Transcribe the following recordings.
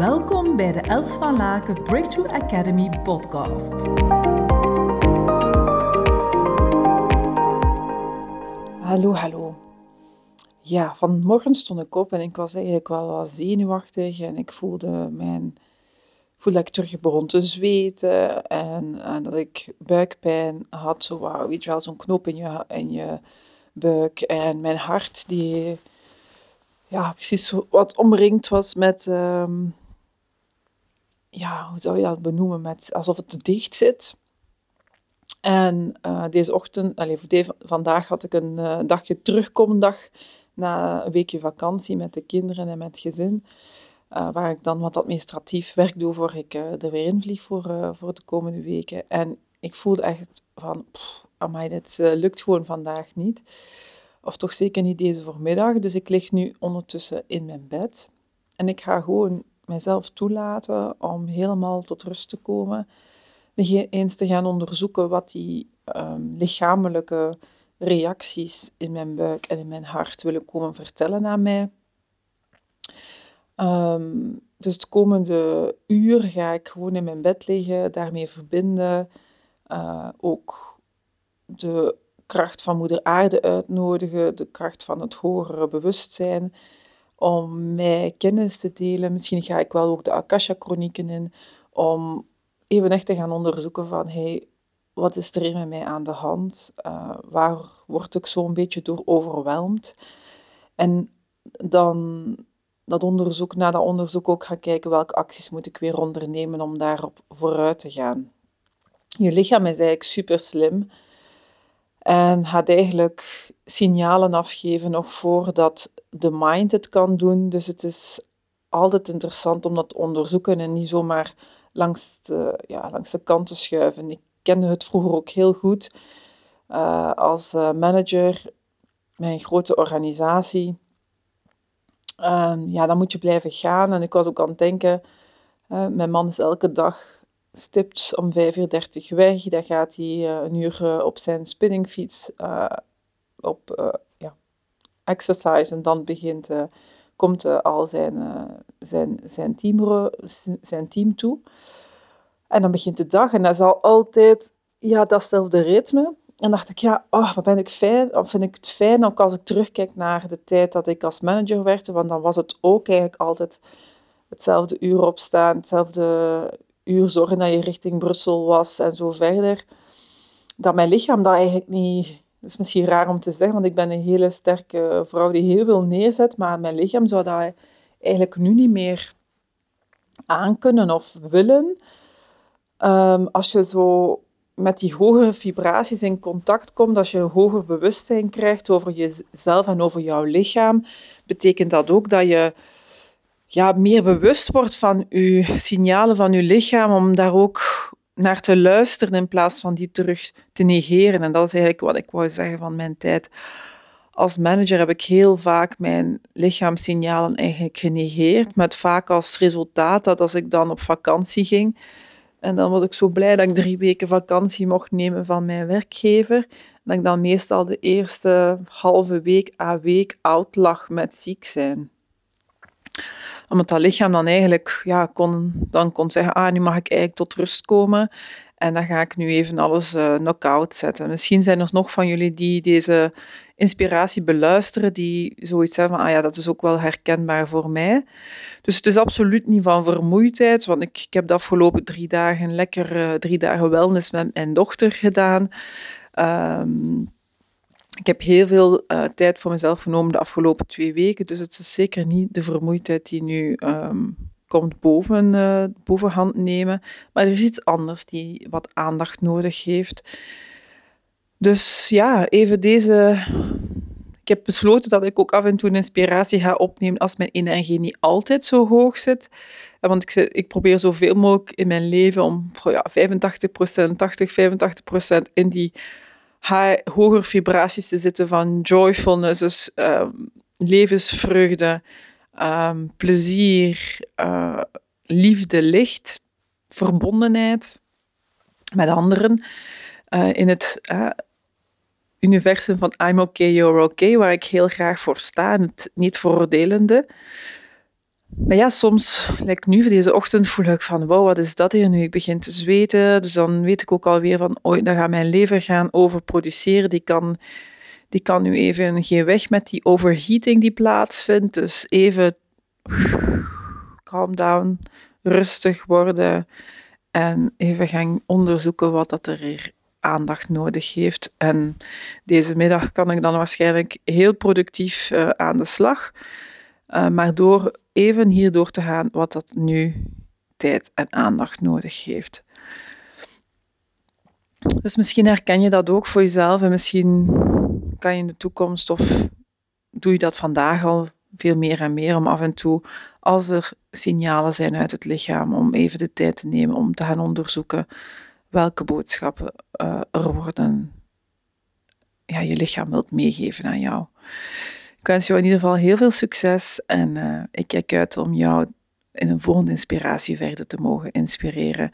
Welkom bij de Els van Laken Breakthrough Academy podcast. Hallo, hallo. Ja, vanmorgen stond ik op en ik was eigenlijk wel wat zenuwachtig en ik voelde mijn voelde dat ik terug begon te zweten en, en, dat ik buikpijn had, zo wat, weet je wel, zo'n knoop in je, in je buik en mijn hart die ja, precies wat omringd was met, ehm, ja, hoe zou je dat benoemen, met alsof het te dicht zit. En uh, deze ochtend, allez, vandaag had ik een uh, dagje terugkomendag na een weekje vakantie met de kinderen en met gezin. Uh, waar ik dan wat administratief werk doe voor ik er weer in vlieg voor, voor de komende weken. En ik voelde echt van, pff, amai, dit lukt gewoon vandaag niet. Of toch zeker niet deze voormiddag. Dus ik lig nu ondertussen in mijn bed. En ik ga gewoon mezelf toelaten om helemaal tot rust te komen. Eens te gaan onderzoeken wat die um, lichamelijke reacties in mijn buik en in mijn hart willen komen vertellen aan mij. Um, dus het komende uur ga ik gewoon in mijn bed liggen, daarmee verbinden. Uh, ook de kracht van Moeder Aarde uitnodigen, de kracht van het hogere bewustzijn, om mij kennis te delen. Misschien ga ik wel ook de Akasha-chronieken in, om even echt te gaan onderzoeken van, hey, wat is er hier met mij aan de hand? Uh, waar word ik zo een beetje door overweldigd? En dan dat onderzoek, na dat onderzoek ook gaan kijken welke acties moet ik weer ondernemen om daarop vooruit te gaan. Je lichaam is eigenlijk super slim. En gaat eigenlijk signalen afgeven nog voordat de mind het kan doen. Dus het is altijd interessant om dat te onderzoeken en niet zomaar langs de, ja, langs de kant te schuiven. Ik kende het vroeger ook heel goed uh, als uh, manager bij een grote organisatie. Uh, ja, dan moet je blijven gaan. En ik was ook aan het denken, mijn man is elke dag stipt om 5.30 uur weg. Dan gaat hij uh, een uur uh, op zijn spinningfiets uh, op ja, exercise en dan begint, komt al zijn, zijn, zijn, team, zijn team toe. En dan begint de dag en dat is al altijd ja, datzelfde ritme. En dacht ik, ja, oh, wat ben ik fijn, of vind ik het fijn ook als ik terugkijk naar de tijd dat ik als manager werkte, want dan was het ook eigenlijk altijd hetzelfde uur opstaan, hetzelfde uur zorgen dat je richting Brussel was en zo verder. Dat mijn lichaam dat eigenlijk niet. Dat is misschien raar om te zeggen, want ik ben een hele sterke vrouw die heel veel neerzet, maar mijn lichaam zou dat eigenlijk nu niet meer aankunnen of willen. Um, als je zo met die hogere vibraties in contact komt, als je een hoger bewustzijn krijgt over jezelf en over jouw lichaam, betekent dat ook dat je ja, meer bewust wordt van uw signalen van uw lichaam, om daar ook naar te luisteren in plaats van die terug te negeren. En dat is eigenlijk wat ik wou zeggen van mijn tijd. Als manager heb ik heel vaak mijn lichaamssignalen eigenlijk genegeerd, met vaak als resultaat dat als ik dan op vakantie ging, en dan was ik zo blij dat ik drie weken vakantie mocht nemen van mijn werkgever, dat ik dan meestal de eerste halve week à week oud lag met ziek zijn omdat dat lichaam dan eigenlijk ja, kon, dan kon zeggen, ah, nu mag ik eigenlijk tot rust komen. En dan ga ik nu even alles uh, knock-out zetten. Misschien zijn er nog van jullie die deze inspiratie beluisteren, die zoiets hebben van, ah ja, dat is ook wel herkenbaar voor mij. Dus het is absoluut niet van vermoeidheid, want ik, ik heb de afgelopen drie dagen lekker uh, drie dagen wellness met mijn dochter gedaan. Um, ik heb heel veel uh, tijd voor mezelf genomen de afgelopen twee weken, dus het is zeker niet de vermoeidheid die nu um, komt boven, uh, bovenhand nemen. Maar er is iets anders die wat aandacht nodig heeft. Dus ja, even deze. Ik heb besloten dat ik ook af en toe inspiratie ga opnemen als mijn energie niet altijd zo hoog zit. Want ik, ik probeer zoveel mogelijk in mijn leven om ja, 85%, 80, 85% in die high, hoger vibraties te zitten van joyfulness, dus um, levensvreugde, um, plezier, uh, liefde, licht, verbondenheid met anderen. Uh, in het uh, universum van I'm okay, you're okay, waar ik heel graag voor sta, het niet veroordelende. Maar ja, soms, like nu voor deze ochtend, voel ik van, wow, wat is dat hier nu? Ik begin te zweten, dus dan weet ik ook alweer van, oh, dan gaat mijn lever gaan overproduceren. Die kan, die kan nu even geen weg met die overheating die plaatsvindt. Dus even calm down, rustig worden en even gaan onderzoeken wat dat er aandacht nodig heeft. En deze middag kan ik dan waarschijnlijk heel productief uh, aan de slag. Uh, maar door even hierdoor te gaan wat dat nu tijd en aandacht nodig heeft. Dus misschien herken je dat ook voor jezelf en misschien kan je in de toekomst of doe je dat vandaag al veel meer en meer om af en toe, als er signalen zijn uit het lichaam, om even de tijd te nemen om te gaan onderzoeken welke boodschappen uh, er worden, ja, je lichaam wilt meegeven aan jou. Ik wens jou in ieder geval heel veel succes en uh, ik kijk uit om jou in een volgende inspiratie verder te mogen inspireren.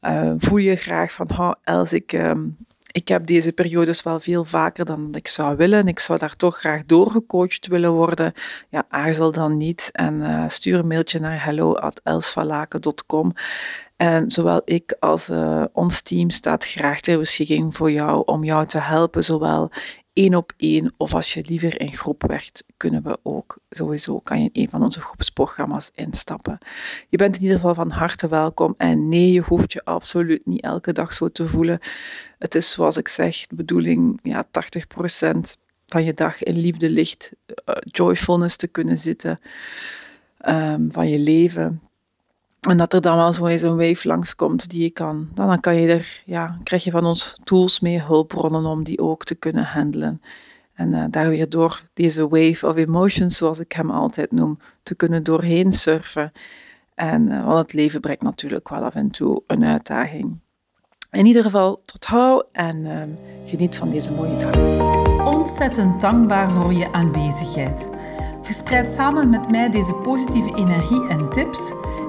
Uh, voel je graag van, oh, Els, ik, um, ik heb deze periodes wel veel vaker dan ik zou willen. Ik zou daar toch graag doorgecoacht willen worden. Ja, aarzel dan niet en uh, stuur een mailtje naar hello.elsvalaken.com. En zowel ik als ons team staat graag ter beschikking voor jou om jou te helpen, zowel één op één of als je liever in groep werkt, kunnen we ook sowieso, kan je in een van onze groepsprogramma's instappen. Je bent in ieder geval van harte welkom en nee, je hoeft je absoluut niet elke dag zo te voelen. Het is zoals ik zeg, de bedoeling, ja, 80% van je dag in liefde, licht, uh, joyfulness te kunnen zitten um, van je leven. En dat er dan wel zo eens een wave langskomt die je kan. Dan, kan je er, ja, krijg je van ons tools mee, hulpbronnen om die ook te kunnen handelen. En uh, daar weer door deze wave of emotions, zoals ik hem altijd noem, te kunnen doorheen surfen. En uh, want het leven brengt natuurlijk wel af en toe een uitdaging. In ieder geval, tot hou en uh, geniet van deze mooie dag. Ontzettend dankbaar voor je aanwezigheid. Verspreid samen met mij deze positieve energie en tips